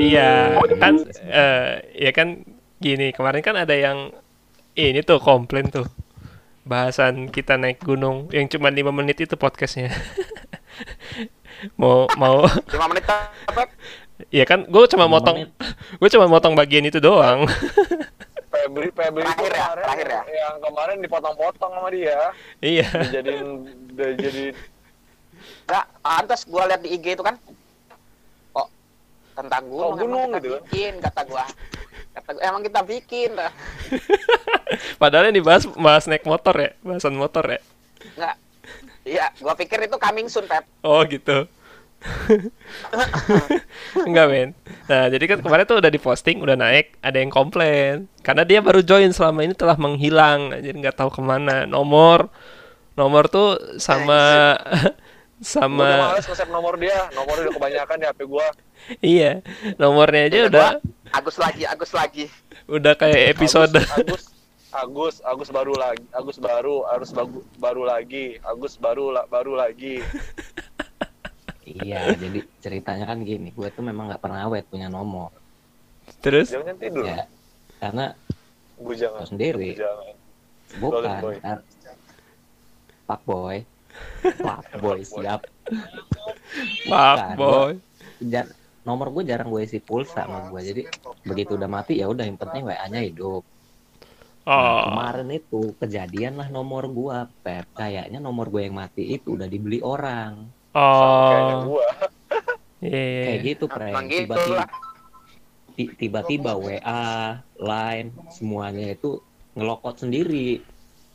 Iya, kan eh ya kan gini, kemarin kan ada yang ini tuh komplain tuh. Bahasan kita naik gunung yang cuma lima menit itu podcastnya. mau mau Lima menit apa? ya kan gue cuma motong gue cuma motong bagian itu doang. Febri Febri Terakhir ya, kemarin terakhir ya. yang kemarin dipotong-potong sama dia iya. dijadiin udah jadi Enggak, pantas gua lihat di IG itu kan. Kok tentang gunung, Oh, gunung gitu bikin kata gua. Kata gua emang kita bikin dah. Padahal yang dibahas bahas naik motor ya, bahasan motor ya. Enggak. Iya, gua pikir itu coming soon, Pep. Oh gitu. Enggak men. Nah jadi kan kemarin tuh udah diposting, udah naik, ada yang komplain karena dia baru join selama ini telah menghilang, jadi nggak tahu ke mana. Nomor, nomor tuh sama Gua udah sama males nomor dia. Nomornya udah kebanyakan di HP gua. Iya nomornya aja udah gua, Agus lagi, Agus lagi. udah kayak episode. Agus, Agus Agus Agus baru lagi Agus baru harus bagu, baru lagi Agus baru la, baru lagi. Iya, jadi ceritanya kan gini, gue tuh memang nggak pernah awet punya nomor, Terus? Jangan tidur. Ya, karena gue jangan. Gue sendiri, jangan. Bukan, pak boy, pak boy siap, Pak Bukan, boy. Jar- nomor gue jarang gue isi pulsa sama gue, jadi begitu udah mati ya udah yang penting WA-nya hidup. Nah, Oh. kemarin itu kejadian lah nomor gua, Pep. Kayaknya nomor gue yang mati itu udah dibeli orang. Oh. gua Iya. Kayak gitu, Prank. Gitu Tiba-tiba tiba-tiba WA, Line, semuanya itu ngelokot sendiri.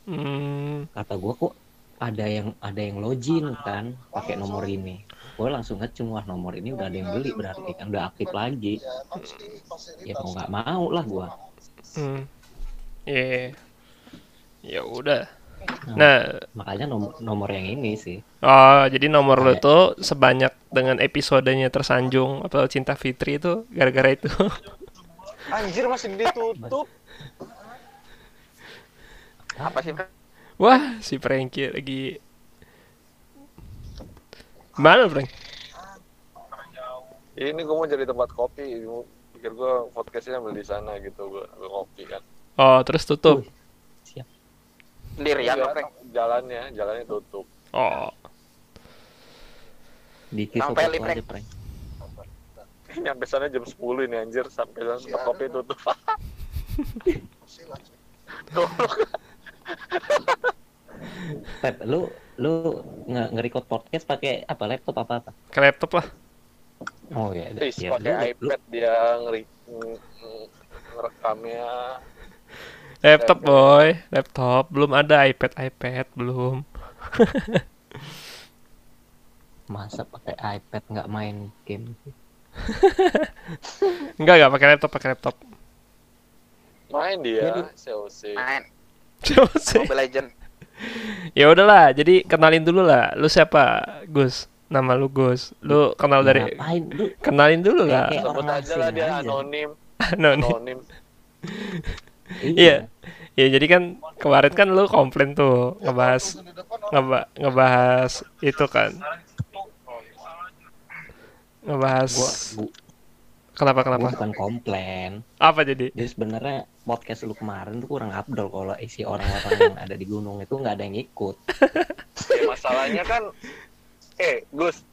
Hmm. Kata gua kok ada yang ada yang login kan pakai nomor ini. Gue langsung ngecung wah nomor ini udah ada yang beli berarti kan udah aktif lagi. Ya mau nggak mau lah gua. Hmm. Iya. Ya udah. Nah, Makanya nomor, nomor yang ini sih. Oh, jadi nomor lu Kayak- tuh sebanyak dengan episodenya tersanjung atau cinta Fitri itu gara-gara itu. anjir masih ditutup Apa sih? Wah, si Frankie lagi Mana, Frank? ini gua mau jadi tempat kopi pikir gua podcastnya ambil di sana gitu gua ambil kopi kan Oh, terus tutup. Sendirian lo, Enggak, Frank. jalannya jalannya tutup Oh. Dikit Sampai liprek. aja, Prank. nyampe sana jam 10 ini anjir sampai sana tempat kopi tutup Pep, lu lu nge nge-record podcast pakai apa laptop apa apa? Ke laptop lah. Oh ya, Terus ya, pakai lu- lu- iPad dia ngeri ng- ng- ngerekamnya Laptop, boy. Laptop. Belum ada iPad, iPad belum. masa pakai iPad nggak main game sih? Enggak, enggak pakai laptop, pakai laptop. main Ya, dia COC Main Sih. Mobile Legend. Ya udahlah, jadi kenalin dulu lah. Lu siapa, Gus? Nama lu Gus. Lu kenal dari Ngapain lu? kenalin dulu lah. Kayak sebut orang aja lah dia aja. anonim Anonim. anonim Iya. Ya jadi kan kemarin kan lu komplain tuh ngebahas ngeba ngebahas itu kan. Ngebahas Gua, kenapa kenapa? bukan komplain. Apa jadi? Jadi sebenarnya podcast lu kemarin tuh kurang abdol kalau isi orang-orang yang ada di gunung itu nggak ada yang ikut. Ya, masalahnya kan eh Gus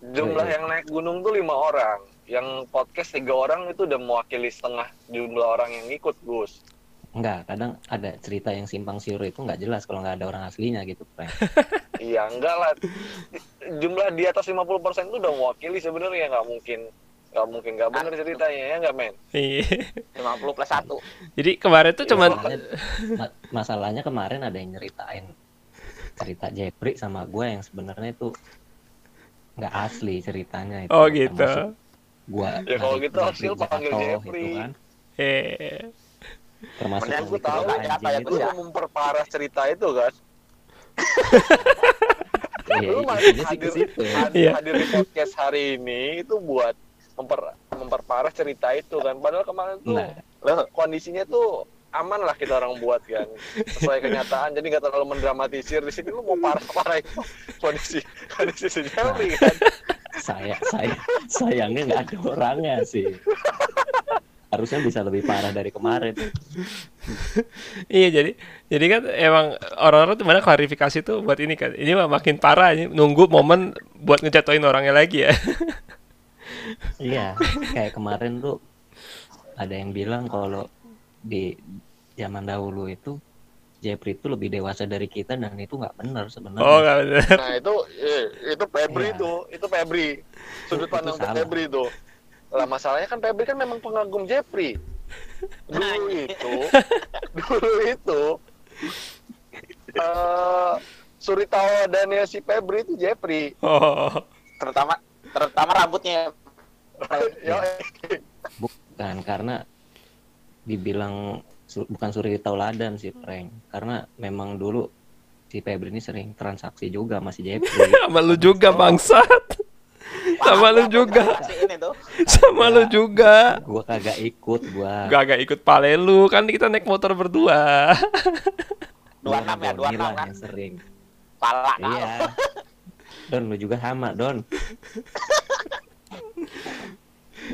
jumlah Iya. yang naik gunung tuh lima orang yang podcast tiga orang itu udah mewakili setengah jumlah orang yang ikut Gus Enggak, kadang ada cerita yang simpang siur itu nggak jelas kalau nggak ada orang aslinya gitu, Prank. iya enggak lah jumlah di atas 50% itu udah mewakili sebenarnya nggak mungkin nggak mungkin nggak bener ceritanya ya nggak men Iya. 50 plus 1. Jadi kemarin tuh cuman Masalahnya, ma- masalahnya kemarin ada yang nyeritain cerita Jepri sama gue yang sebenarnya itu nggak asli ceritanya itu. Oh gitu. Termasuk Gua Ya, kalau gitu Aksil panggil Jepri. gitu kan. Eh. Termasuk bikin tahu apa ya, lu ya. mau memperparah cerita itu kan Iya, lu masih hadir, hadir, Iya. hadir di podcast hari ini itu buat memper, memperparah cerita itu kan. Padahal kemarin tuh Nah, kondisinya tuh aman lah kita orang buat kan sesuai kenyataan. Jadi nggak terlalu mendramatisir. Di sini lu mau parah parah itu kondisi kondisi sejauh kan. Saya saya sayangnya nggak ada orangnya sih. Harusnya bisa lebih parah dari kemarin. Iya jadi jadi kan emang orang-orang tuh mana klarifikasi tuh buat ini kan. Ini mah makin parah ini nunggu momen buat ngejatuhin orangnya lagi ya. Iya kayak kemarin tuh ada yang bilang kalau di zaman dahulu itu Jepri itu lebih dewasa dari kita dan itu nggak benar sebenarnya Oh nggak bener. Nah itu eh, itu Febri Iya. tuh, itu Febri. Sudut Itu pandang salah. Febri tuh. Lah masalahnya kan Febri kan memang pengagum Jeffrey. Dulu itu, dulu itu eh Suritawa dan si Febri itu Jeffrey. Oh. terutama terutama rambutnya Bukan karena dibilang su- bukan suri tauladan sih prank karena memang dulu si Febri ini sering transaksi juga masih Jepri Sama lu juga bangsat. Sama lu juga. Si ini tuh Sama lu juga. gua kagak ikut gua Gak agak ikut pale lu kan kita naik motor berdua. Gua 26 ya, sama 26 Milan kan. yang sering pala iya Don lu juga sama Don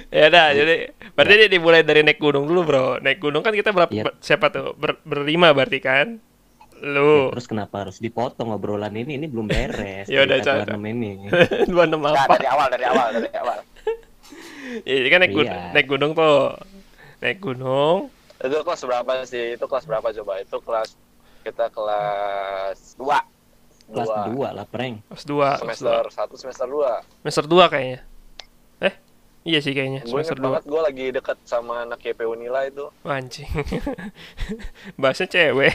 ya udah jadi berarti dia dimulai dari naik gunung dulu bro. Naik gunung kan kita berapa Iya. siapa tuh? Ber- berlima berarti kan? Lu. terus kenapa harus dipotong obrolan ini ini belum beres Ya udah. 26 ini Dua enam Nah, apa? dari awal dari awal dari awal Iya, jadi kan naik, Iya. naik gunung tuh. Naik gunung. itu kelas berapa sih? Itu kelas berapa coba? Itu kelas kita kelas dua kelas dua 2 lah prank Kelas 2, semester satu semester dua. semester 2 kayaknya. Iya sih kayaknya Gue inget 2. banget gue lagi deket sama anak YP Unila itu. Anjing. Bahasnya cewek.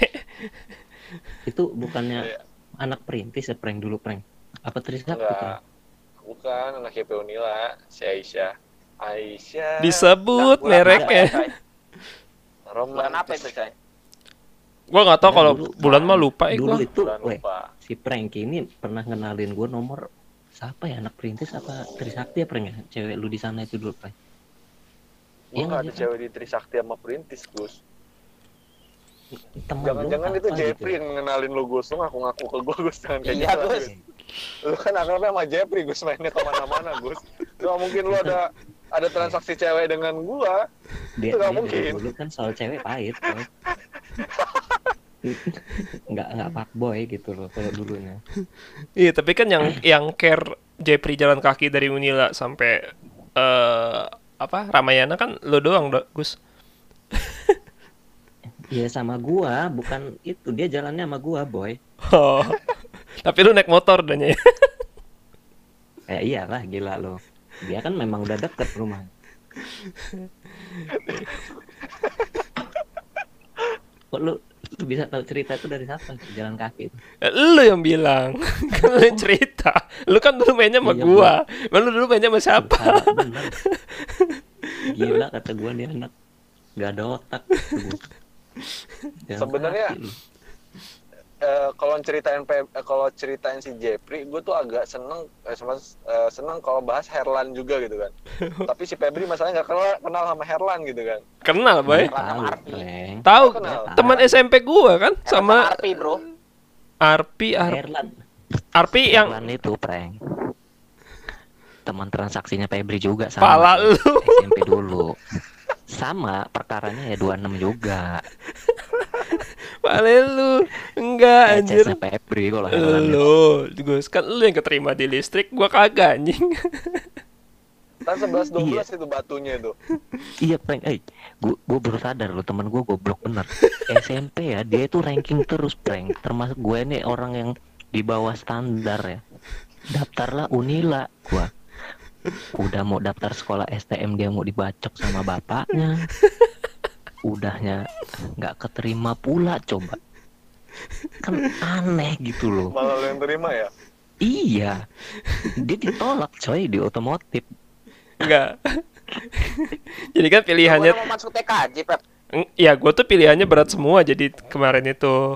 itu bukannya Iya. anak perintis ya prank dulu prank apa Trisakti Enggak. Bukan anak YP Unila, si Aisyah. Aisyah. Disebut Bulan mereknya. apa, Coy? Roman apa itu coy Gua nggak tahu Nah, kalau bulan mah lupa eh dulu gua. itu Bulan weh, si prank ini pernah ngenalin gue nomor siapa ya anak perintis apa Trisakti ya prank ya cewek lu di sana itu dulu prank Gue Iya, nggak ada cewek di Trisakti sama Perintis, Gus. lu Jangan-jangan apa itu gitu? Jeffrey yang ngenalin lu, Gus. Lu ngaku-ngaku ke gue, Gus. Jangan kayak Iya, gitu. Gus. Lu kan akrabnya sama Jeffrey, Gus. Mainnya ke mana-mana, Gus. Gak mungkin lu ada ada transaksi cewek dengan gua. dia, Itu dari mungkin. dulu kan soal cewek pahit. nggak nggak pak boy gitu loh kalau dulunya Iya, tapi kan yang yang care Jepri jalan kaki dari Unila sampai eh apa Ramayana kan lo doang, Do- Gus. ya sama gua bukan itu dia jalannya sama gua boy Oh. tapi lu naik motor dan ya. kayak iyalah gila lo dia kan memang udah deket rumah kok lu lu bisa tahu cerita itu dari siapa jalan kaki itu Lu yang bilang. kan lu cerita. Lu kan dulu mainnya sama Iya, gua. Lu dulu mainnya sama siapa? Gila kata gua dia anak nggak ada otak Sebenarnya Eh, kalau ceritain eh, kalau ceritain si Jeffrey, gue tuh agak seneng eh, sama- eh, seneng kalau bahas Herlan juga gitu kan. Tapi si Febri masalahnya nggak kenal kenal sama Herlan gitu kan. Kenal, boy. Tahu, teman SMP gua kan sama sama Arpi bro. Arpi Ar- Herlan. Arpi yang Herlan itu prank teman transaksinya Febri juga sama. Pala lu. SMP dulu sama perkaranya ya 26 juga Pala lu. Enggak anjir. ECS-nya Febri kalau. Lu, Gus, kan lu yang keterima di listrik, gua kagak anjing. Kan 11 12 itu batunya itu. Iya prank, eh, gua, gua baru sadar loh temen gua goblok bener. SMP ya, dia itu ranking terus prank. Termasuk gue ini orang yang di bawah standar ya. Daftarlah Unila gua. Udah mau daftar sekolah STM dia mau dibacok sama bapaknya. Udahnya nggak keterima pula coba. Kan aneh gitu loh. Malah lu yang terima ya. Iya. Dia ditolak coy di otomotif. Enggak. Jadi kan pilihannya mau masuk TKJ Pep Ya, gue tuh pilihannya berat semua. Jadi kemarin itu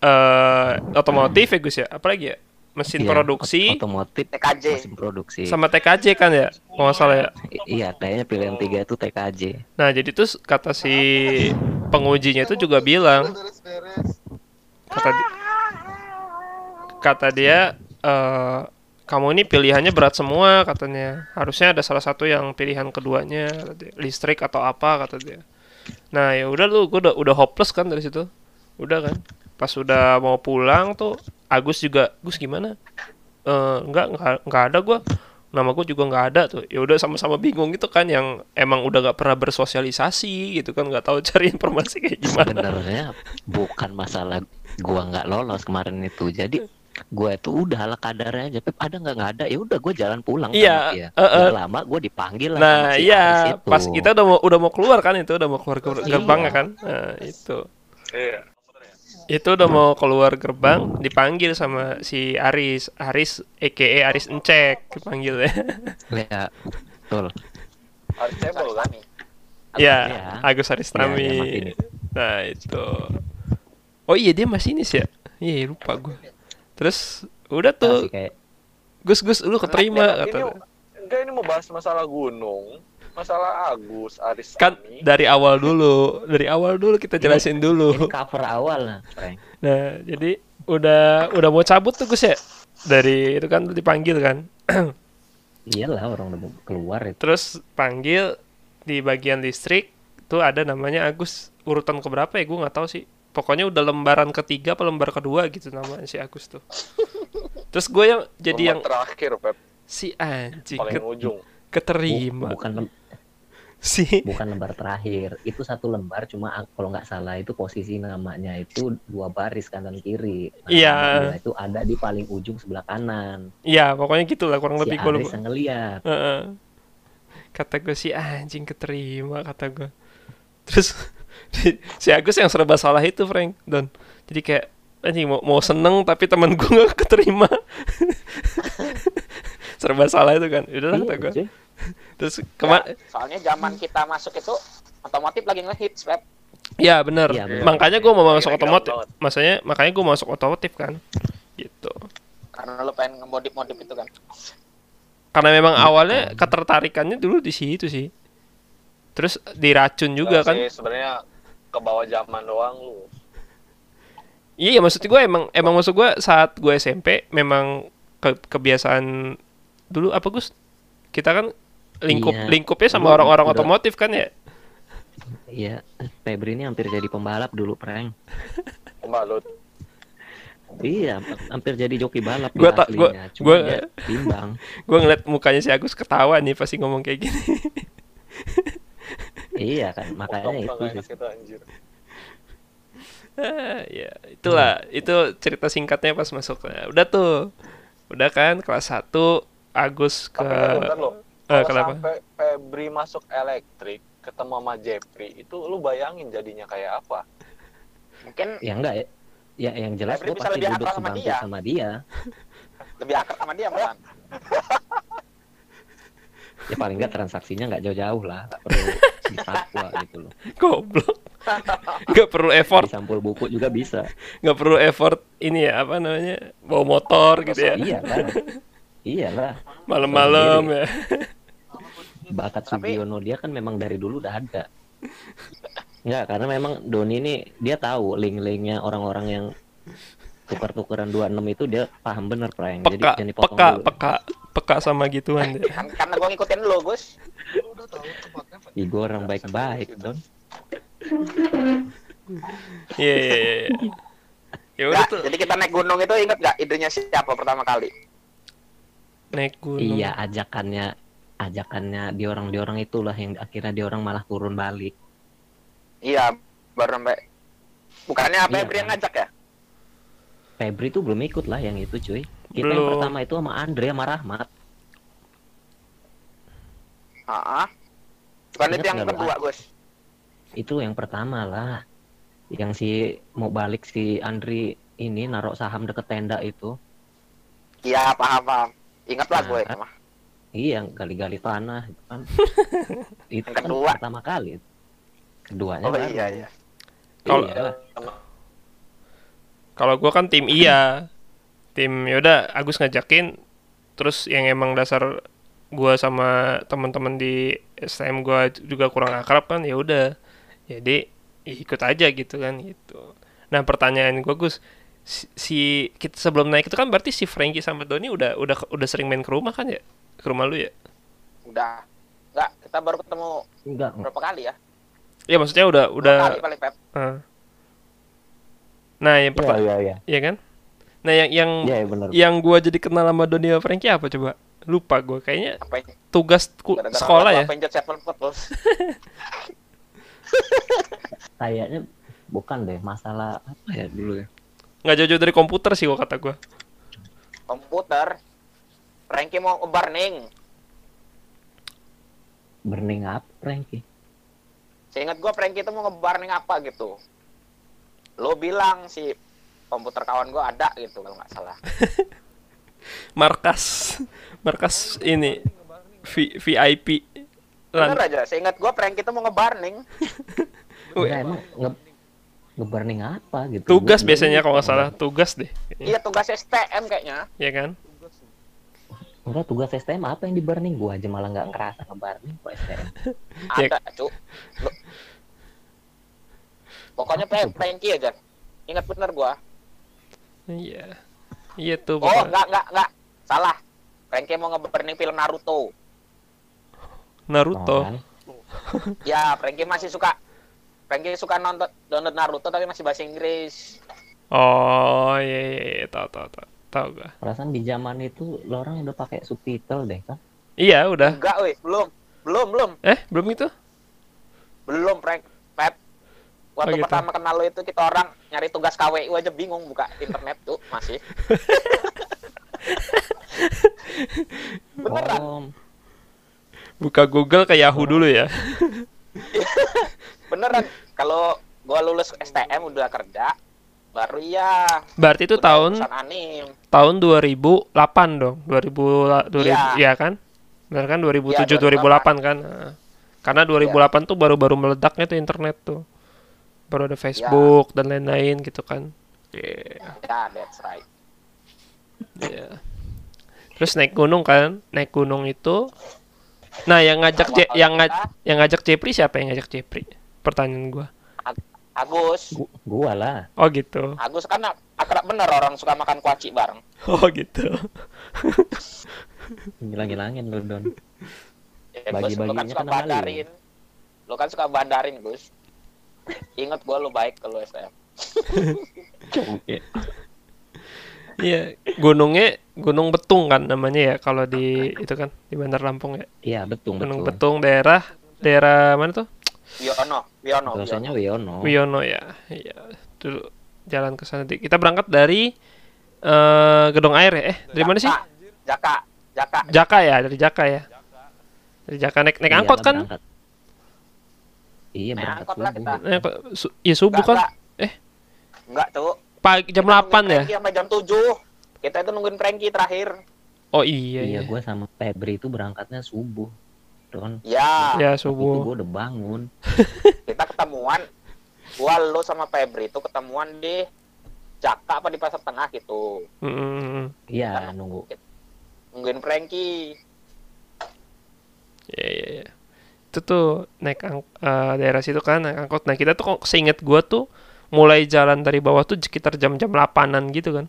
eh otomotif ya Gus ya. Apalagi ya? Mesin Iya, produksi ot- otomotif TKJ. mesin produksi. sama TKJ kan ya? Kalau nggak salah ya. I- Iya, kayaknya pilihan tiga itu TKJ. Nah, jadi tuh kata si pengujinya itu juga bilang kata di- kata dia eh kamu ini pilihannya berat semua katanya harusnya ada salah satu yang pilihan keduanya listrik atau apa kata dia nah ya udah lu gue udah udah hopeless kan dari situ udah kan pas udah mau pulang tuh Agus juga Gus gimana? Eh enggak enggak enggak ada gua. Nama gue juga nggak ada. Tuh ya udah sama-sama bingung gitu kan yang emang udah nggak pernah bersosialisasi gitu kan nggak tahu cari informasi kayak gimana. Sebenarnya bukan masalah gua nggak lolos kemarin itu. Jadi gua itu udah ala kadarnya aja. Pep ada nggak nggak ada ya udah gua jalan pulang Iya, dia. eh, eh. Nggak lama gua dipanggil lah nah si iya pas kita udah mau udah mau keluar kan itu udah mau keluar ke Iya. gerbang ya kan? Nah itu. Iya. Itu udah mau keluar gerbang dipanggil sama si Aris. Aris EKE Aris Encek dipanggil. Ya ya betul cebol kan? ya Iya. Agus Iya, Aristami iya, Martinez. nah itu. Oh iya dia masinis ya? Iya lupa gue terus udah tuh. Masih kayak Gus Gus lu keterima Ini, kata enggak ini mau bahas masalah gunung, masalah Agus, Aris kan Sami. dari awal dulu dari awal dulu kita jelasin ini dulu. cover awal lah Frank. nah jadi udah udah mau cabut tuh Gus ya? Dari itu kan dipanggil kan? Iyalah orang udah mau keluar itu. Terus panggil di bagian listrik tuh ada namanya Agus urutan keberapa ya? Gue nggak tahu sih. Pokoknya udah lembaran ketiga apa lembar kedua gitu nama si Agus tuh. Terus gue yang jadi Lembar yang terakhir Pep, si anjing paling ujung. Keterima. Bu- bukan si. bukan lembar terakhir. Itu satu lembar cuma kalau nggak salah itu posisi namanya itu dua baris kanan kiri. Nah, Iya. dia itu ada di paling ujung sebelah kanan. Ya pokoknya gitulah kurang si lebih gue Aris lupa. yang ngeliat. Heeh. kata gue si anjing keterima kata gue terus si Agus yang serba salah itu Frank Don. Jadi kayak anjing mau mau seneng tapi teman gue nggak keterima. Serba salah itu kan. Udah kata gue Iya, cuy. terus kemar Ya, soalnya zaman kita masuk itu otomotif lagi ngehits Pep. ya Iya, bener. makanya gue mau masuk Kira-kira otomotif masanya makanya gue masuk otomotif kan gitu karena lo pengen ngemodif-modif itu kan. karena memang awalnya ketertarikannya dulu di situ sih terus diracun juga Enggak kan sebenarnya ke bawah zaman doang lu. Iya, maksud gue emang emang maksud gue saat gue SMP memang ke, kebiasaan dulu apa Gus? Kita kan lingkup Iya. lingkupnya sama orang-orang otomotif kan ya? Iya, Febri ini hampir jadi pembalap dulu, Prank. Pembalut. Iya, hampir jadi joki balap dia tak- gua- dia timbang. Gue ngeliat mukanya si Agus ketawa nih pasti ngomong kayak gini. iya kan, makanya Potong itu kita anjir. Ah, ya, itulah itu cerita singkatnya pas masuk. Udah tuh. Udah kan kelas 1 Agus ke bentar Eh, Kalau kenapa? sampai Febri masuk elektrik, ketemu sama Jeffrey, itu lu bayangin jadinya kayak apa? Mungkin Ya enggak ya. Ya yang jelas Febri gue pasti lebih duduk sama dia. sama dia. lebih akrab sama dia malah. Ya paling enggak transaksinya enggak jauh-jauh lah, nggak perlu di Papua gitu loh. goblok. Gak perlu effort, Di sampul buku juga bisa. nggak perlu effort ini ya apa namanya? Bawa motor gitu ya. Iya lah. Iya lah. Malam-malam ya. Bakat Tapi- Sugiono dia kan memang dari dulu udah ada. Enggak, karena memang Doni ini dia tahu link-linknya orang-orang yang tukar-tukaran 26 itu dia paham bener Prank. Jadi peka jangan dipotong peka dulu. peka peka sama gituan deh. Kan, karena gue ngikutin lo Gus. Ih, gua orang baik-baik, Don. Iya iya iya. iya. Ya udah tuh jadi kita naik gunung itu inget gak idenya siapa pertama kali? naik gunung. Iya, ajakannya ajakannya di orang di orang itulah yang akhirnya di orang malah turun balik. Iya, baru sampai bukannya apa Iya, Febri yang kan? ngajak ya? Febri tuh belum ikut lah yang itu, cuy. Kita yang Belum. pertama itu sama Andre sama Rahmat. Heeh. Bukan itu yang kedua, Ah? Gus. Itu yang pertama lah. Yang si mau balik si Andri ini narok saham deket tenda itu. Iya, paham, paham. Ingat lah Nah, gue mah. Iya, gali-gali tanah itu kan. itu kan kedua. pertama kali. Keduanya Oh baru. iya, iya. Kalau- Iya. Kalau gua kan tim iya. Tim yaudah Agus ngajakin terus yang emang dasar gua sama teman-teman di STM gua juga kurang akrab kan ya udah. Jadi ikut aja gitu kan gitu. Nah, pertanyaan gua Gus, si, si- kita sebelum naik itu kan berarti si Frankie sama Doni udah udah udah sering main ke rumah kan ya? Ke rumah lu ya? Udah. Enggak, kita baru ketemu Enggak, berapa kali ya? Ya maksudnya udah Dua udah kali paling Pep. ah. Nah, yang Iya, pertama iya, iya. ya kan? Nah, yang yang Iya, iya, benar. yang gua jadi kenal sama Doni sama Frankie apa coba? Lupa gua kayaknya Apa tugas ku- gara-gara sekolah ya. Penjat Sevenfold, Bos. Kayaknya bukan deh, masalah apa ya dulu ya? Nggak jauh-jauh dari komputer sih gua kata gua. Komputer. Frankie mau burning. Burning apa, Frankie? Seingat gua Frankie itu mau nge-burning apa gitu. Lo bilang si komputer kawan gua ada gitu kalau nggak salah. Markas markas ini V- VIP. Bener Lan- aja, seingat gua Frankie itu mau nge-burning. Wih, Enggak, emang nge nge-burning apa gitu? tugas biasanya kalau nggak salah, tugas deh. Iya tugas STM kayaknya. Ya kan? Enggak, tugas STM apa yang di burning? Gua aja malah nggak ngerasa nge-burning kok STM. Ya. Ada, cu. Lo- Pokoknya Fra- Frankie aja. Ingat bener gua. Iya. Iya tuh. Oh, enggak, enggak, enggak. Salah. Frankie mau nge-burning film Naruto. Naruto. kan? Ya, Frankie masih suka Frankie suka nonton download Naruto tapi masih bahasa Inggris. Oh, iya iya, iya. tahu tahu tahu. Tahu gua. Perasaan di zaman itu lo orang udah pakai subtitle deh kan? Iya, udah. Enggak, weh, belum. Belum, belum. Eh, belum itu? Belum, Frank. Pep. Waktu Oh, gitu. pertama kenal lo itu kita orang nyari tugas KWU aja bingung buka internet tuh masih. Beneran. Oh, Buka Google ke Yahoo dulu ya. Beneran. Kalau gua lulus STM udah kerja, baru ya Berarti itu udah tahun anim. tahun 2008 dong. 2000 la- 2000 Iya. iya kan? Benar kan 2007 Iya, 2008 kan. Nah, Karena 2008 tuh baru-baru meledaknya tuh internet tuh. Baru ada Facebook dan lain-lain gitu kan. Iya. Ya, that's right. Iya. Terus naik gunung kan? Naik gunung itu Nah, yang ngajak Je- yang ngaj- yang ngajak Jepri siapa yang ngajak Jepri? Pertanyaan gua. Agus, gu- gua lah. Oh gitu. Agus kan akrab bener orang suka makan kuaci bareng. Oh gitu. Ngilang-ngilangin lu Don. Ya, lu kan suka kan sama lu. bandarin. Lu kan suka bandarin, Gus. Ingat gua lu baik kalau STM. Iya, gunungnya Gunung Betung kan namanya ya kalau di itu kan di Bandar Lampung ya. Iya, betul Gunung betul. Betung daerah daerah mana tuh? Wiono, Wiono, Rasanya Wiono. Wiono. Ya. Iya. Dulu jalan ke sana. Kita berangkat dari eh Gedong Air ya. Eh, dari mana sih? Jaka, Jaka. Jaka ya, dari Jaka ya. Dari Jaka naik naik Iya, angkot kan? berangkat. Iya, Naik berangkat angkot lah subuh. kita. Su- Iya subuh Enggak, kan? enggak. Eh. Enggak, Cuk. Pagi jam Kita 8 nungguin ya. Sampai jam 7. Kita itu nungguin Frankie terakhir. Oh iya Iya, iya. gua sama Febri itu berangkatnya subuh. Don. Ya, Ya Waktu itu subuh. gua udah bangun. kita ketemuan. Gua lu sama Febri itu ketemuan di Jaka apa di Pasar Tengah gitu. Iya, nunggu. Nungguin Frankie. Iya iya iya. Itu tuh naik ang- eh, daerah situ kan naik angkot. Nah, kita tuh kok seinget gua tuh mulai jalan dari bawah tuh sekitar jam-jam 8-an gitu kan.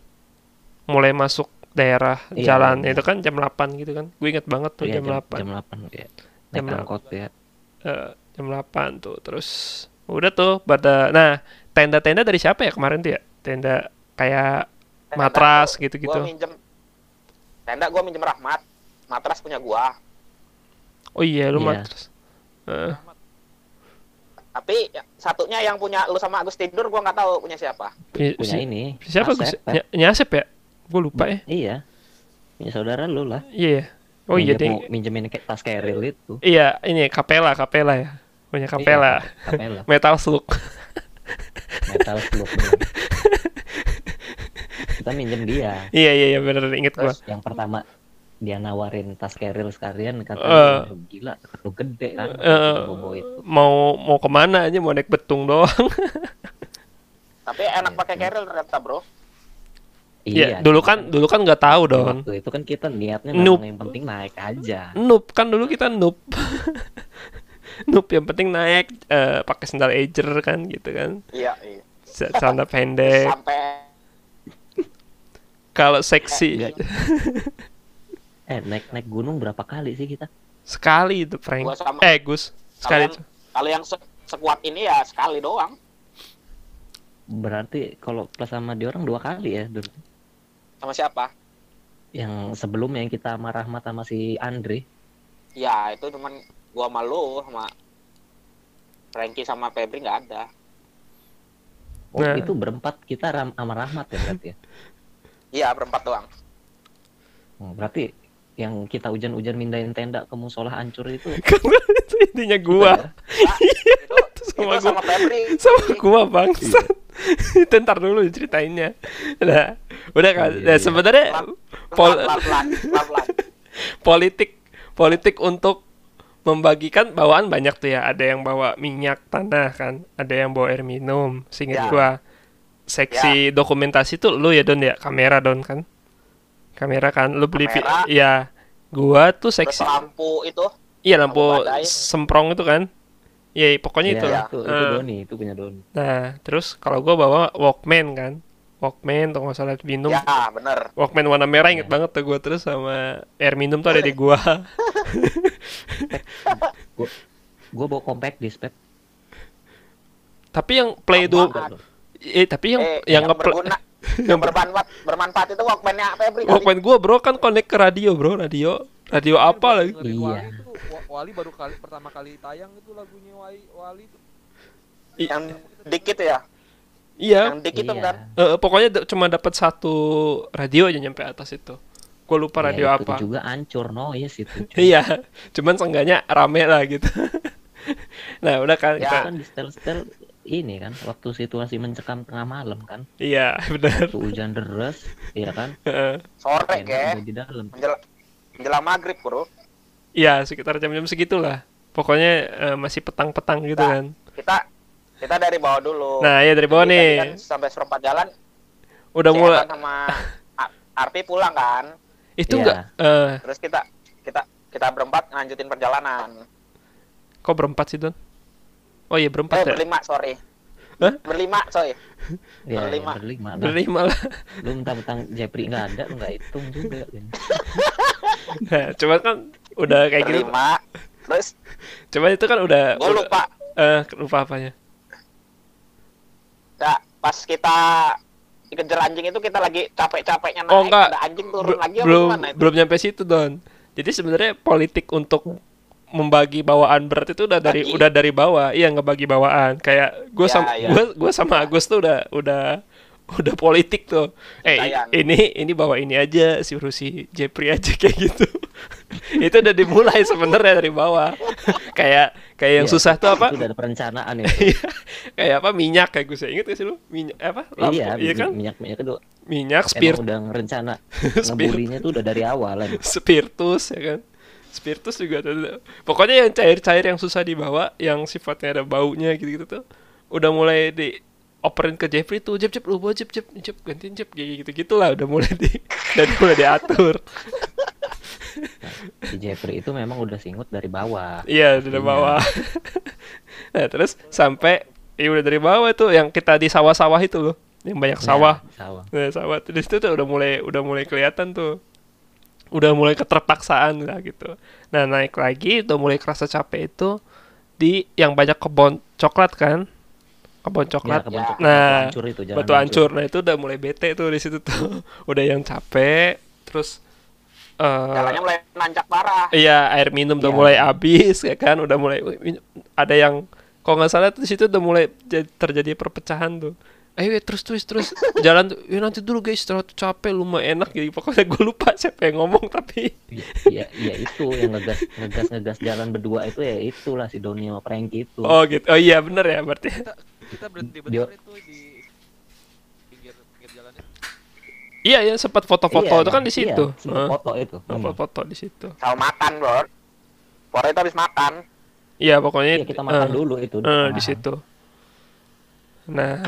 Mulai masuk daerah Iya, jalan iya. itu kan jam 8 gitu kan. Gue inget banget tuh Iya, jam, 8. Jam 8 ya. Jam Naik angkot ya. Eh, jam 8 tuh. Terus udah tuh pada nah, tenda-tenda dari siapa ya kemarin tuh ya? Tenda kayak Tenda matras gitu-gitu. Gua minjem tenda gua minjem Rahmat. Matras punya gua. Oh iya, lu Iya. matras. Eh, Tapi ya, satunya yang punya lu sama Agus tidur gua nggak tahu punya siapa. punya- Punya si- ini. siapa Gus? Ny- Nyasep ya? Gue lupa ya. Iya. Punya saudara lu lah. Iya ya. Oh iya deh. minjemin kayak tas keril itu. Iya, ini Kapela, Kapela ya. Punya Kapela. Iya, Kapela. Metal Slug. Metal slug. bener. Kita minjem dia. iya, iya, iya bener inget gua. Yang pertama dia nawarin tas keril sekalian katanya "Wah, gila terlalu gede kan Eh, bobo itu mau mau ke mana aja mau naik betung doang. Tapi enak pakai carrier ternyata, Bro. Iya, dulu kan dulu kan nggak tahu don. waktu itu kan kita niatnya Noob. yang penting naik aja Noob kan dulu kita noob. noob yang penting naik eh, pakai sandal Ager kan gitu kan. Iya, iya. Celana pendek. Sampai kalau seksi Enggak. Eh naik naik gunung berapa kali sih kita? sekali itu prank. Gua sama- Eh Gus sekali. Kalau yang, kalau yang se- sekuat ini ya sekali doang. Berarti kalau plus sama dia orang dua kali ya dulu. Sama siapa? Yang sebelumnya yang kita sama Rahmat sama si Andre. Ya itu cuman gua sama lu sama Frankie sama Febri nggak ada. Oh Nah. itu berempat kita ram sama Rahmat ya berarti ya. Iya berempat doang. Hmm, berarti yang kita hujan-hujan mindahin tenda ke musola hancur itu itu intinya gua. ya? Nah, itu, Sama itu gua. sama Febri. Sama gua bangsat. Itu ntar dulu ceritainnya. Nah, udah kan. Iya, Nah, iya. sebenarnya pol- politik politik untuk membagikan bawaan banyak tuh ya. Ada yang bawa minyak tanah kan, ada yang bawa air minum. Seingat Ya. gua seksi dokumentasi tuh lu ya Don ya, kamera Don kan. Kamera kan lu beli Kamera. Iya. Gua tuh Terus seksi lampu itu iya lampu lampu badai. semprong itu kan. Iya, pokoknya Iya, itu. itu, itu Eh, Doni, itu punya Doni. Nah, terus kalau gua bawa Walkman kan. Walkman tuh nggak salah minum. ya bener. Walkman warna merah inget Ya. banget tuh gua terus sama air minum tuh ada di gua. Gue bawa compact disc, Pep. tapi yang play itu Apaan? eh tapi yang eh, yang yang, berguna, yang bermanfaat, bermanfaat itu Walkman-nya Febri. Walkman gua bro kan connect ke radio bro, radio radio apa lagi? Iya. Wali itu Wa- Wali baru kali pertama kali tayang itu lagunya Wali Wali itu. Yang dikit ya, Iya, yang dikit Iya. kan. eh, pokoknya d- cuma dapat satu radio aja nyampe atas itu. Gua lupa Ya, radio itu apa. juga hancur noise itu. Iya, cuman seenggaknya rame lah gitu. nah, udah kan Ya. Kita- kan di setel-setel ini kan waktu situasi mencekam tengah malam kan Iya, benar. waktu hujan deras iya kan. Sore ke, udah di dalam menjelang, menjelang maghrib bro. Iya, sekitar jam-jam segitulah. Pokoknya eh, masih petang-petang gitu Nah. kan. Kita kita dari bawah dulu. Nah, iya dari bawah Jadi nih. kan sampai seperempat jalan, Udah si mulai sama Arpi pulang kan. itu Iya. enggak eh Terus kita kita kita berempat lanjutin perjalanan. kok berempat sih, Don? Oh iya, berempat Eh ya. berlima sorry. Hah? Berlima coy. ya Berlima. ya, berlima lah. Berlima lah. lu mentang-mentang Jepri nggak ada lu nggak hitung juga kan. Nah, cuma kan udah kayak gitu. berlima. Terus Cuma itu kan udah gue lupa. eh lupa apanya. Ya, pas kita dikejar anjing itu kita lagi capek-capeknya naik, Oh, enggak. ada anjing turun Be- lagi belum itu? belum nyampe situ don jadi sebenarnya politik untuk membagi bawaan berat itu udah dari Bagi. udah dari bawah iya ngebagi bawaan kayak gue Ya, sama ya. gue sama Agus tuh udah udah udah politik tuh. Eh Lumayan. ini ini bawa ini aja si si Jepri aja kayak gitu. Itu udah dimulai sebenarnya dari bawah. Kayak kayak yang Iya, susah tuh apa? Itu udah ada perencanaan ya Iya, kayak apa minyak kayak gue inget gak sih lu? Minyak apa? Lampu, iya iya kan? minyak minyak itu minyak spir emang udah ngerencana. Spirit. ngebulinya tuh udah dari awal kan spiritus ya kan? Spiritus juga ada pokoknya yang cair-cair yang susah dibawa yang sifatnya ada baunya gitu-gitu tuh udah mulai di operin ke Jeffrey tuh Jep Jep lu bawa Jep Jep Jep gantiin Jep kayak gitu gitulah udah mulai di dan mulai diatur si Jeffrey itu memang udah singut dari bawah iya dari Iya. bawah nah terus sampai iya udah dari bawah tuh yang kita di sawah-sawah itu loh yang banyak sawah Ya, sawah Nah, sawah di situ tuh udah mulai udah mulai kelihatan tuh. Udah mulai keterpaksaan lah gitu. Nah, naik lagi udah mulai kerasa capek itu di yang banyak kebun coklat kan? Kebun ya coklat. kebun Ya. coklat, Nah, batu hancur itu jalan Batu hancur. Nah, itu udah mulai bete tuh di situ tuh. udah yang capek, terus eh Jalannya mulai nancak parah. Iya, air minum udah Iya. mulai habis ya kan, udah mulai ada yang kalau nggak salah tuh di situ udah mulai terjadi perpecahan tuh. Ayo ya, terus terus terus jalan tuh. Ya nanti dulu guys, istirahat capek lu mah enak gitu. Pokoknya gue lupa siapa yang ngomong tapi Iya, iya itu yang ngegas ngegas ngegas jalan berdua itu ya itulah si Doni sama Frankie itu. oh gitu. Oh iya bener ya berarti. Kita berhenti bentar itu di pinggir pinggir jalannya. Iya ya sempat foto-foto Iya, itu kan di iya, situ. sempet Heeh. foto itu. Foto-foto di situ. Sama makan, Bro. Pore itu habis makan. Iya pokoknya Iya, kita makan eh, dulu itu. eh, di situ. Nah,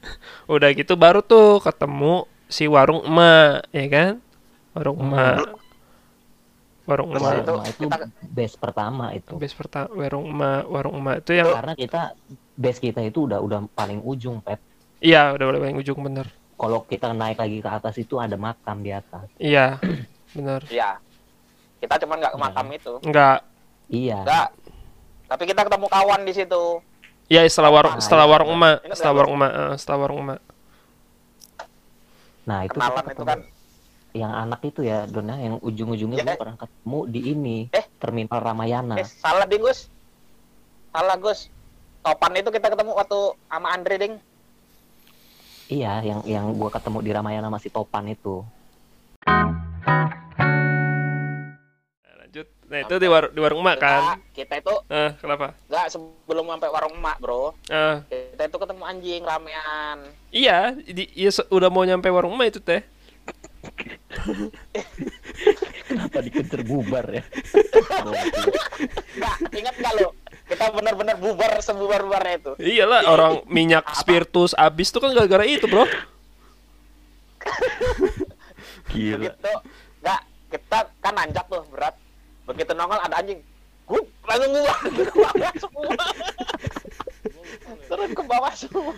udah gitu baru tuh ketemu si warung emak, ya kan? Warung Hmm. emak. Warung emak. itu itu kita- base pertama itu. Base pertama warung emak, warung emak itu yang Karena kita base kita itu udah udah paling ujung, Pep. iya udah paling ujung bener. kalau kita naik lagi ke atas itu ada makam di atas. Iya, benar. Iya. Kita cuman nggak ke Iya. makam itu. Enggak. Iya. Enggak. Tapi kita ketemu kawan di situ. Iya, setelah warung Ah, setelah warung emak, setelah nggak warung emak, eh, setelah warung emak. Nah itu Kenalan itu ketemu kan. Yang anak itu ya Dona yang ujung-ujungnya Ya, gue eh. pernah ketemu di ini Eh. terminal Ramayana. Eh, salah ding, Gus. Salah, Gus. Topan itu kita ketemu waktu sama Andre, ding. Iya, yang yang gua ketemu di Ramayana masih Topan itu. Nah, lanjut. Nah, itu di, war- di warung emak kan. Enggak, kita itu Eh, kenapa? enggak sebelum sampai warung emak, Bro. Eh, Kita itu ketemu anjing ramean. iya, di, iya se- udah mau nyampe warung emak itu teh. Kenapa dikejar bubar ya? Enggak, ingat enggak lo? Kita benar-benar bubar sebubar-bubarnya itu. Iyalah, orang minyak spiritus habis tuh kan gara-gara itu, Bro. Gila. Begitu enggak kita kan nanjak tuh berat. Begitu nongol ada anjing. Gup, langsung gua ke bawah semua. Terus ke bawah semua.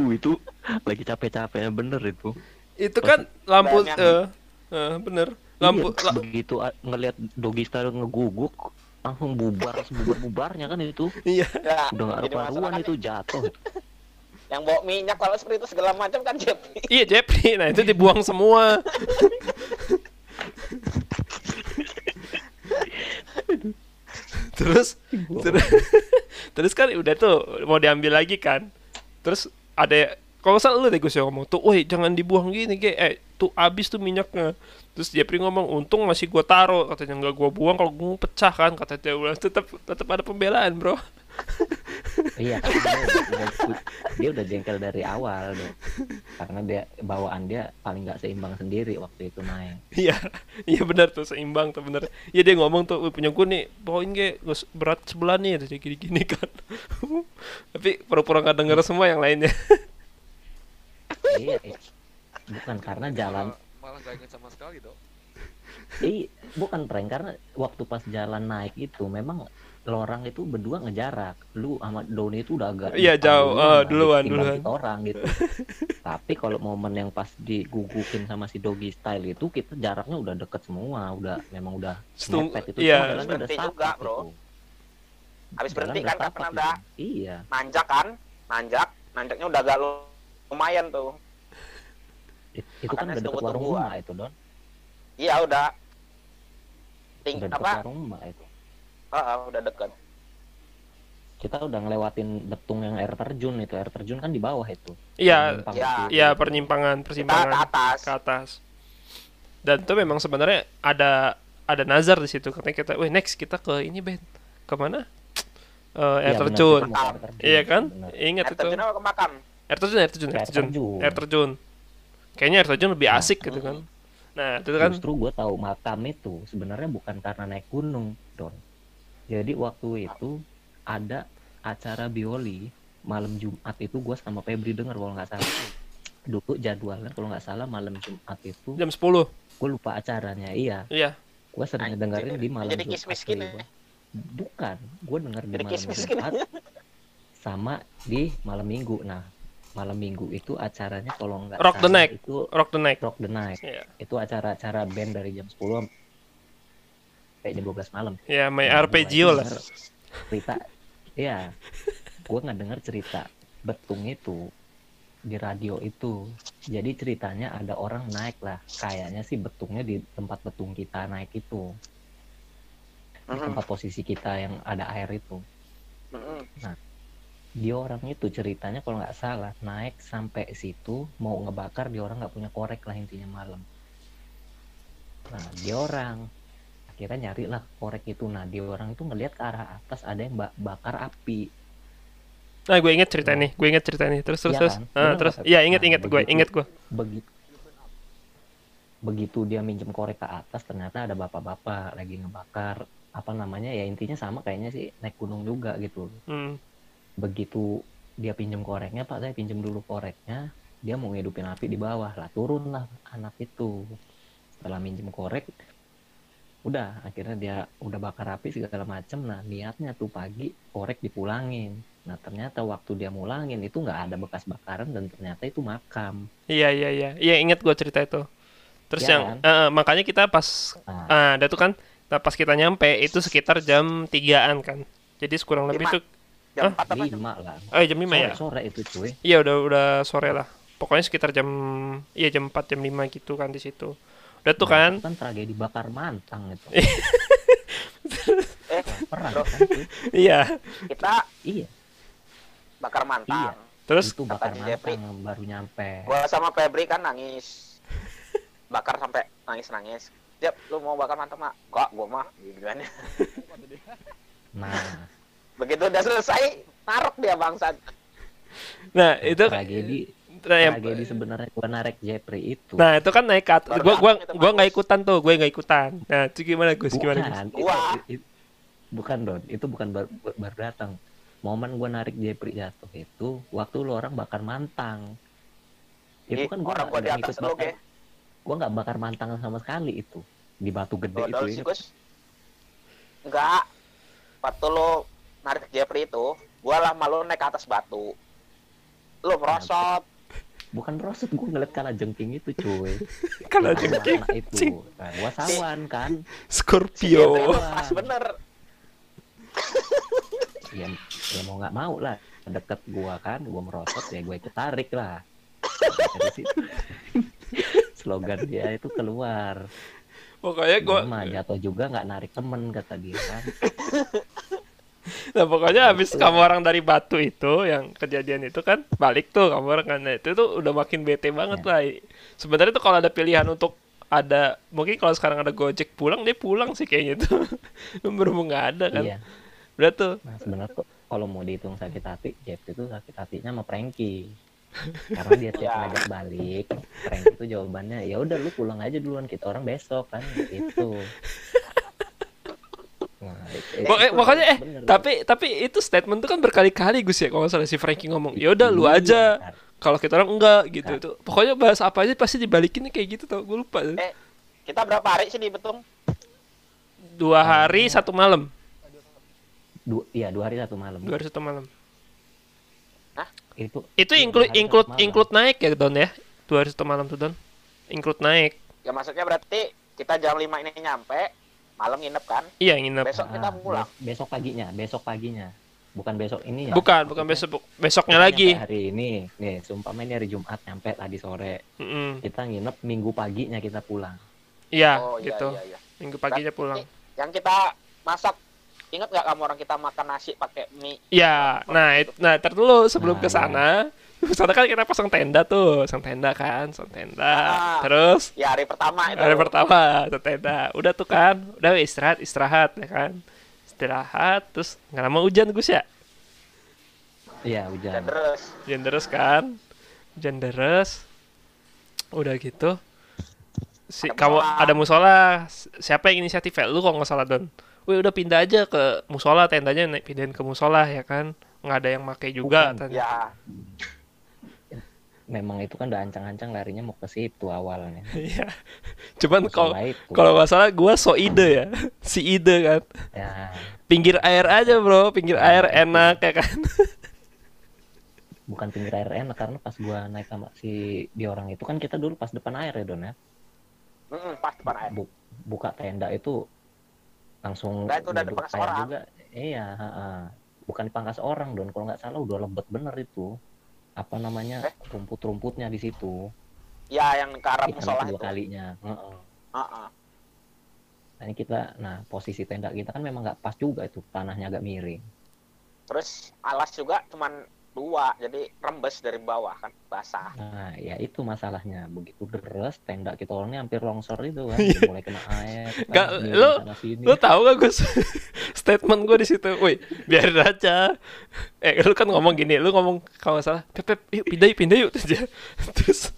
Uh, itu lagi capek-capeknya bener itu. Itu kan lampu eh yang- eh, bener. Lampu Iya, la- begitu a- ngelihat doggy style ngeguguk langsung bubar sebubar-bubarnya kan itu. iya. Ya, Udah gak jadi masalah rupa-ruan kan itu jatuh. Yang bawa minyak kalau seperti itu segala macam kan Jepri. Iya, Jepri. Nah, itu dibuang semua. terus terus, terus kan udah tuh mau diambil lagi kan. Terus ada kalau salah lu deh Gus yang ngomong tuh, woi jangan dibuang gini, ge. Eh, tuh habis tuh minyaknya. Terus Jepri ngomong, untung masih gua taruh, katanya nggak gua buang kalau gua pecah kan, kata dia udah tetap tetap ada pembelaan, bro. iya, karena dia udah, dia udah jengkel dari awal deh. Karena dia bawaan dia paling nggak seimbang sendiri waktu itu naik. Iya, iya benar tuh seimbang tuh bener. Iya dia ngomong tuh, "Wih, punya gue nih, poin ge gus- berat sebelah nih, terus dia gini-gini kan. Tapi pura-pura nggak denger semua yang lainnya. Iya, iya. Bukan karena jalan Malah, malah gak inget sama sekali dok. Iya, bukan prank karena waktu pas jalan naik itu memang lorang itu berdua ngejarak. Lu sama Doni itu udah agak Iya, jauh. duluan lah, duluan, duluan. orang gitu. Tapi kalau momen yang pas digugukin sama si doggy style itu kita jaraknya udah deket semua, udah memang udah Setung- mepet itu iya. semua jalan udah Berhenti juga, bro. itu. Habis berhenti udah kan karena itu. ada Iya. nanjak kan, nanjak, nanjaknya udah agak lu- lumayan tuh. It- Itu kan Makanya udah deket warung rumah itu, Don. Iya udah. Ting Udah deket apa? warung rumah itu. Heeh, udah deket. Kita udah ngelewatin betung yang air terjun itu. Air terjun kan di bawah itu. Iya, Iya. iya pernyimpangan, Kita ke persimpangan atas. ke atas. Dan itu memang sebenarnya ada ada nazar di situ. Katanya kita, wih next kita ke ini Ben, ke mana? Eh, air Iya, terjun. ke air terjun. Iya kan? Ingat Air itu. terjun apa ke makam? Air terjun, air terjun, air Air terjun, air terjun. Kayaknya air terjun lebih asik gitu kan. Nah, itu kan Justru gue tahu makam itu sebenarnya bukan karena naik gunung, Don. Jadi waktu itu ada acara bioli malam Jumat itu gue sama Febri denger kalau nggak salah. Dulu jadwalnya kalau nggak salah malam Jumat itu jam 10. gue lupa acaranya. Iya, Iya. gue sering dengerin di malam jadi Jumat. kali ya. gua. Bukan, gue denger di malam Jumat sama di malam Minggu. Nah, malam Minggu itu acaranya kalau nggak Rock the Night. itu Rock the Night. Rock the Night. Iya. Itu acara-acara band dari jam 10 sampai jam 12 malam. Ya, my Nah, arpeggio lah. Cerita, ya, gue nggak denger cerita betung itu di radio itu. Jadi ceritanya ada orang naik lah, kayaknya sih betungnya di tempat betung kita naik itu, di Mhm, tempat posisi kita yang ada air itu. mhm. Dia orang itu ceritanya kalau nggak salah naik sampai situ mau ngebakar dia orang nggak punya korek lah intinya malam. Nah dia orang akhirnya nyari lah korek itu. Nah dia orang itu ngelihat ke arah atas ada yang ba- bakar api. Nah, gue inget cerita nih, gue inget cerita nih. Terus terus Iya terus. kan? Ah, Bener terus iya inget Nah, inget gue, begitu. inget gue. Begitu begitu dia minjem korek ke atas ternyata ada bapak-bapak lagi ngebakar apa namanya ya intinya sama kayaknya sih naik gunung juga gitu Hmm. Begitu dia pinjem koreknya pak saya pinjem dulu koreknya dia mau ngidupin api di bawah lah turunlah anak itu setelah minjem korek udah akhirnya dia udah bakar api segala macem nah niatnya tuh pagi korek dipulangin nah ternyata waktu dia mulangin itu nggak ada bekas bakaran dan ternyata itu makam Iya iya iya. Iya ingat gue cerita itu. Terus Iya yang kan? eh, eh, makanya kita pas nah ah ada tuh kan pas kita nyampe itu sekitar jam 3-an kan. Jadi kurang lebih Lima. tuh Jam Hah? 4 apa jam lima lah oh jam 5 sore, ya. sore itu cuy Iya udah udah sore lah. Pokoknya sekitar jam iya jam 4 jam 5 gitu kan di situ. Udah tuh Nah, kan. kan tragedi bakar mantang itu Eh, perang kan. Iya. kita iya bakar mantang. Terus itu bakar Jeffrey. mantang baru nyampe Gua sama Febri kan nangis. Bakar sampai nangis-nangis. Tiap lu mau bakar mantap mak? Kok gua mah kan. nah Begitu udah selesai, narok dia bangsat. nah itu tragedi yang- tragedi sebenarnya gua narik Jeffrey itu Nah itu kan naik Gua gua datang itu gua nggak ikutan tuh, gue nggak ikutan. Nah itu gimana Gus? Gimana Gus? bukan itu, Gua. itu- bukan don itu bukan baru, baru datang momen gua narik Jeffrey jatuh itu waktu lu orang bakar mantang itu Ih, kan gua orang nggak gua di nggak atas ikut bakar gua nggak bakar mantang sama sekali itu di batu gede itu Dodol ya. sih, Gus. Enggak. Waktu lu narik Jeffrey itu, gua lah malu naik ke atas batu. Lu merosot. bukan rosot gua ngeliat kalah jengking itu cuy. Yang jengking anak itu. Nah, gua sawan kan. Si Scorpio. Lu pas bener. ya, ya mau nggak mau lah. Deket gua kan gua merosot ya gua ikut tarik lah. Dari situ slogan dia itu keluar. Pokoknya gue, gua mah jatuh juga nggak narik temen kata dia kan nah pokoknya habis kamu orang dari batu itu yang kejadian itu kan balik tuh kamu orang kan Nah, itu tuh udah makin bete banget Ya. lah. Sebenarnya tuh kalau ada pilihan untuk ada mungkin kalau sekarang ada Gojek pulang dia pulang sih kayaknya tuh. Berhubung nggak ada kan. iya Udah tuh. nah sebenarnya tuh kalau mau dihitung sakit hati Jeff itu sakit hatinya sama Frankie karena dia tiap ngajak balik Frankie itu jawabannya ya udah lu pulang aja duluan kita orang besok kan gitu nah, itu- Pokoknya, itu pokoknya eh bener. tapi tapi itu statement tuh kan berkali-kali Gus ya kalau salah. Si Frankie ngomong ya udah lu Iya, aja. kalau kita orang enggak gitu. Itu pokoknya bahas apa aja pasti dibalikin kayak gitu tau. Gue lupa Eh. Kita berapa hari sih di Betung? dua hari satu malam. Dua iya dua hari satu malam. Dua hari satu malam. Itu itu iya, include include include naik ya Don ya? Dua hari satu malam tuh Don. Include naik. Ya maksudnya berarti kita jam 5 ini nyampe, malam nginep kan? iya nginep Besok kita Ah, pulang. be- besok paginya besok paginya bukan besok ini ya bukan bukan besok besoknya Kita lagi hari ini nih sumpah ini hari Jumat nyampe tadi sore Mm-mm. kita nginep minggu paginya kita pulang iya oh iya gitu iya iya. minggu paginya pulang Yang kita masak Ingat nggak kamu orang kita makan nasi pakai mie? Iya, nah, it, nah, dulu sebelum Nah, ke sana, sana kan kita pasang tenda tuh, pasang tenda kan, pasang tenda. Ah. Terus Ya hari pertama itu. hari pertama pasang tenda, udah tuh kan, udah istirahat, istirahat ya kan, istirahat, terus nggak lama hujan Gus ya, iya Dan hujan terus hujan deras kan, hujan deras, udah gitu. Si, Ada kamu musola. ada musola, Si- siapa yang inisiatif ya? Lu kok nggak salah Don. Wih udah pindah aja ke musola tendanya naik pindahin ke musola ya kan nggak ada yang make juga Bukan. ya memang itu kan udah ancang-ancang larinya mau ke situ awalnya Iya. Cuman kalau kalau nggak salah gua so ide ya. Si ide kan. ya Pinggir air aja, Bro. Pinggir Ya, air enak ya kan. bukan pinggir air enak karena pas gua naik sama si di orang itu kan kita dulu pas depan air ya Don ya mm, pas depan air. Bu- buka tenda itu langsung Nah, itu udah dipangkas air orang. juga iya ha-ha. bukan dipangkas orang Don kalau nggak salah udah lebet bener itu apa namanya Eh? rumput-rumputnya di situ Ya yang ke arah musola kedua itu. kalinya Heeh. Heeh. Nah, ini kita nah posisi tenda kita kan memang nggak pas juga itu tanahnya agak miring Terus alas juga cuman dua, jadi rembes dari bawah kan basah. nah ya itu masalahnya begitu deres tenda kita orangnya hampir longsor itu kan udah mulai kena air Iya. Lu- sana sini. Lu tahu gak Gus? Statement gue di situ. Woi, biarin aja. Eh, lu kan ngomong gini, lu ngomong kalau nggak salah, "Pep, Pep, yuk pindah yuk, pindah yuk." Terus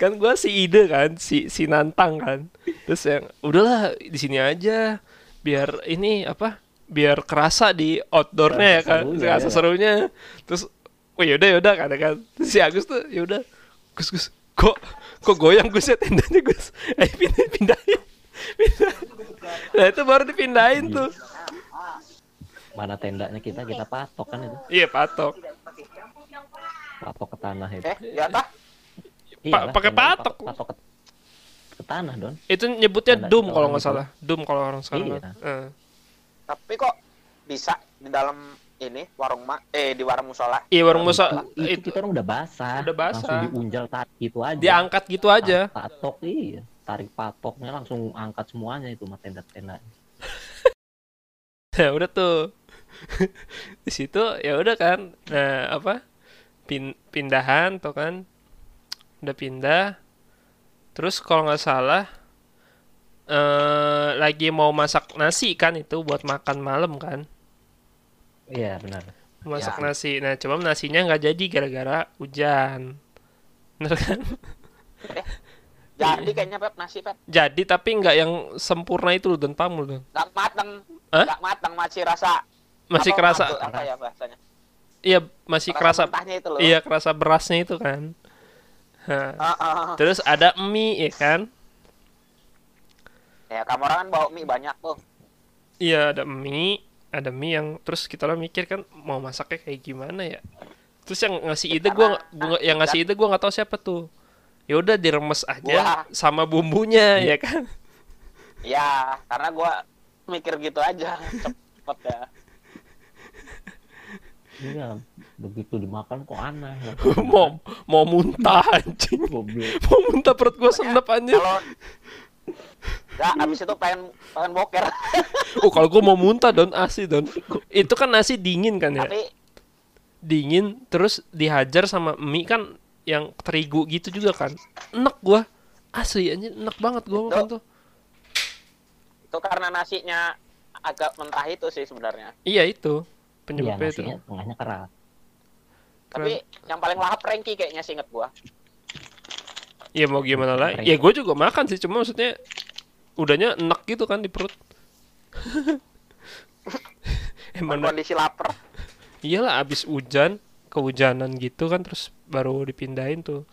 kan gua si ide kan, si si nantang kan. Terus yang udahlah di sini aja biar ini apa? Biar kerasa di outdoornya ya kan, serunya, kerasa ya. serunya. Terus, oh yaudah yaudah kan, kan. Terus si Agus tuh yaudah, Gus Gus, kok kok goyang Gus ya tendanya Gus? Ayo pindah pindahin. Nah itu baru dipindahin tuh Mana tendanya kita kita patok kan itu. iya patok Patok ke tanah itu. Eh, ya tah? Iyalah, pakai patok. Patok ke, ke tanah, Don. itu nyebutnya Ada doom kalau nggak itu. salah doom kalau orang sekarang Iya. Eh. Tapi kok bisa di dalam ini warung mak eh di warung musola? iya warung musa itu, itu itu kita orang udah basah. Udah basah. Langsung diunjal tarik gitu aja. diangkat gitu aja Pa- Patok iya. Tarik patoknya langsung angkat semuanya itu mah tenda-tenda. Nah, udah tuh. di situ ya udah kan. Nah, apa? Pin pindahan tuh kan. Udah pindah. Terus kalau nggak salah eh lagi mau masak nasi kan itu buat makan malam kan. Iya, benar. Masak Ya. nasi. Nah, cuma nasinya nggak jadi gara-gara hujan. Bener kan? Jadi kayaknya Pep nasi Pep Jadi tapi nggak yang sempurna itu loh dan pamul tuh. nggak matang, Hah? nggak matang masih rasa Masih apa, kerasa apa, apa ya bahasanya? iya masih kerasa mentahnya itu loh. iya kerasa berasnya itu kan. Ah, ah, ah. Terus ada mie ya kan? Ya kamu orang kan bawa mie banyak tuh. Iya ada mie, ada mie yang terus kita lah mikir kan mau masaknya kayak gimana ya. Terus yang ngasih ide gua, gua yang ngasih ide gua nggak tahu siapa tuh. Ya udah diremes aja Gua. sama bumbunya ya kan. Ya karena gua mikir gitu aja cepet ya. Iya, begitu dimakan kok aneh. mau mau muntah anjing. Mau muntah perut gua senep anjing. Kalau Ya, abis itu pengen pengen boker. Oh kalau gua mau muntah don asli don. Itu kan nasi dingin kan ya. Tapi Dingin terus dihajar sama mie kan yang terigu gitu juga kan. Enak gua. Asli anjing enak banget gua makan tuh. itu karena nasinya agak mentah itu sih sebenarnya. Iya itu Iya, penyebabnya itu. nasinya tengahnya keras. Tapi yang paling lahap Frankie kayaknya sih inget gua. Ya mau gimana lah. Ya gue juga makan sih, cuma maksudnya udahnya enak gitu kan di perut. Emang Kondisi lapar. iyalah abis hujan, kehujanan gitu kan terus baru dipindahin tuh.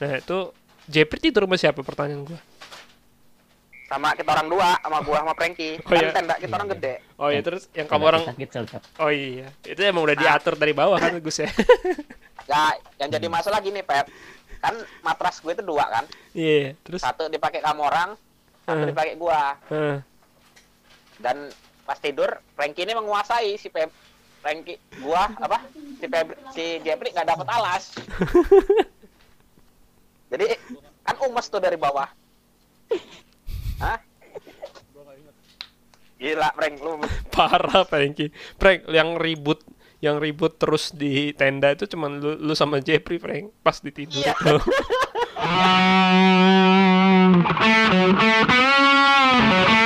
Nah itu Jepri tidur sama siapa pertanyaan gue? Sama kita orang dua, sama gua sama Frankie. Oh, kan iya. tenda kita orang gede. Oh iya terus yang kamu orang. Oh iya itu emang udah diatur dari bawah kan Gus ya. Ya, yang jadi masalah gini, Pep. Kan matras gue itu dua kan. Iya terus Satu dipakai kamu orang, satu Hmm. dipakai gua. eh, Dan pas tidur, Frankie ini menguasai si Pep. Frankie, gua apa? Si Pep, si Jeffrey nggak dapat alas. Jadi kan umes tuh dari bawah. Hah? Gila, Frank lu. parah Franky. Frank yang ribut yang ribut terus di tenda itu cuman lu, lu sama Jepri Frank pas ditidur Iya. itu.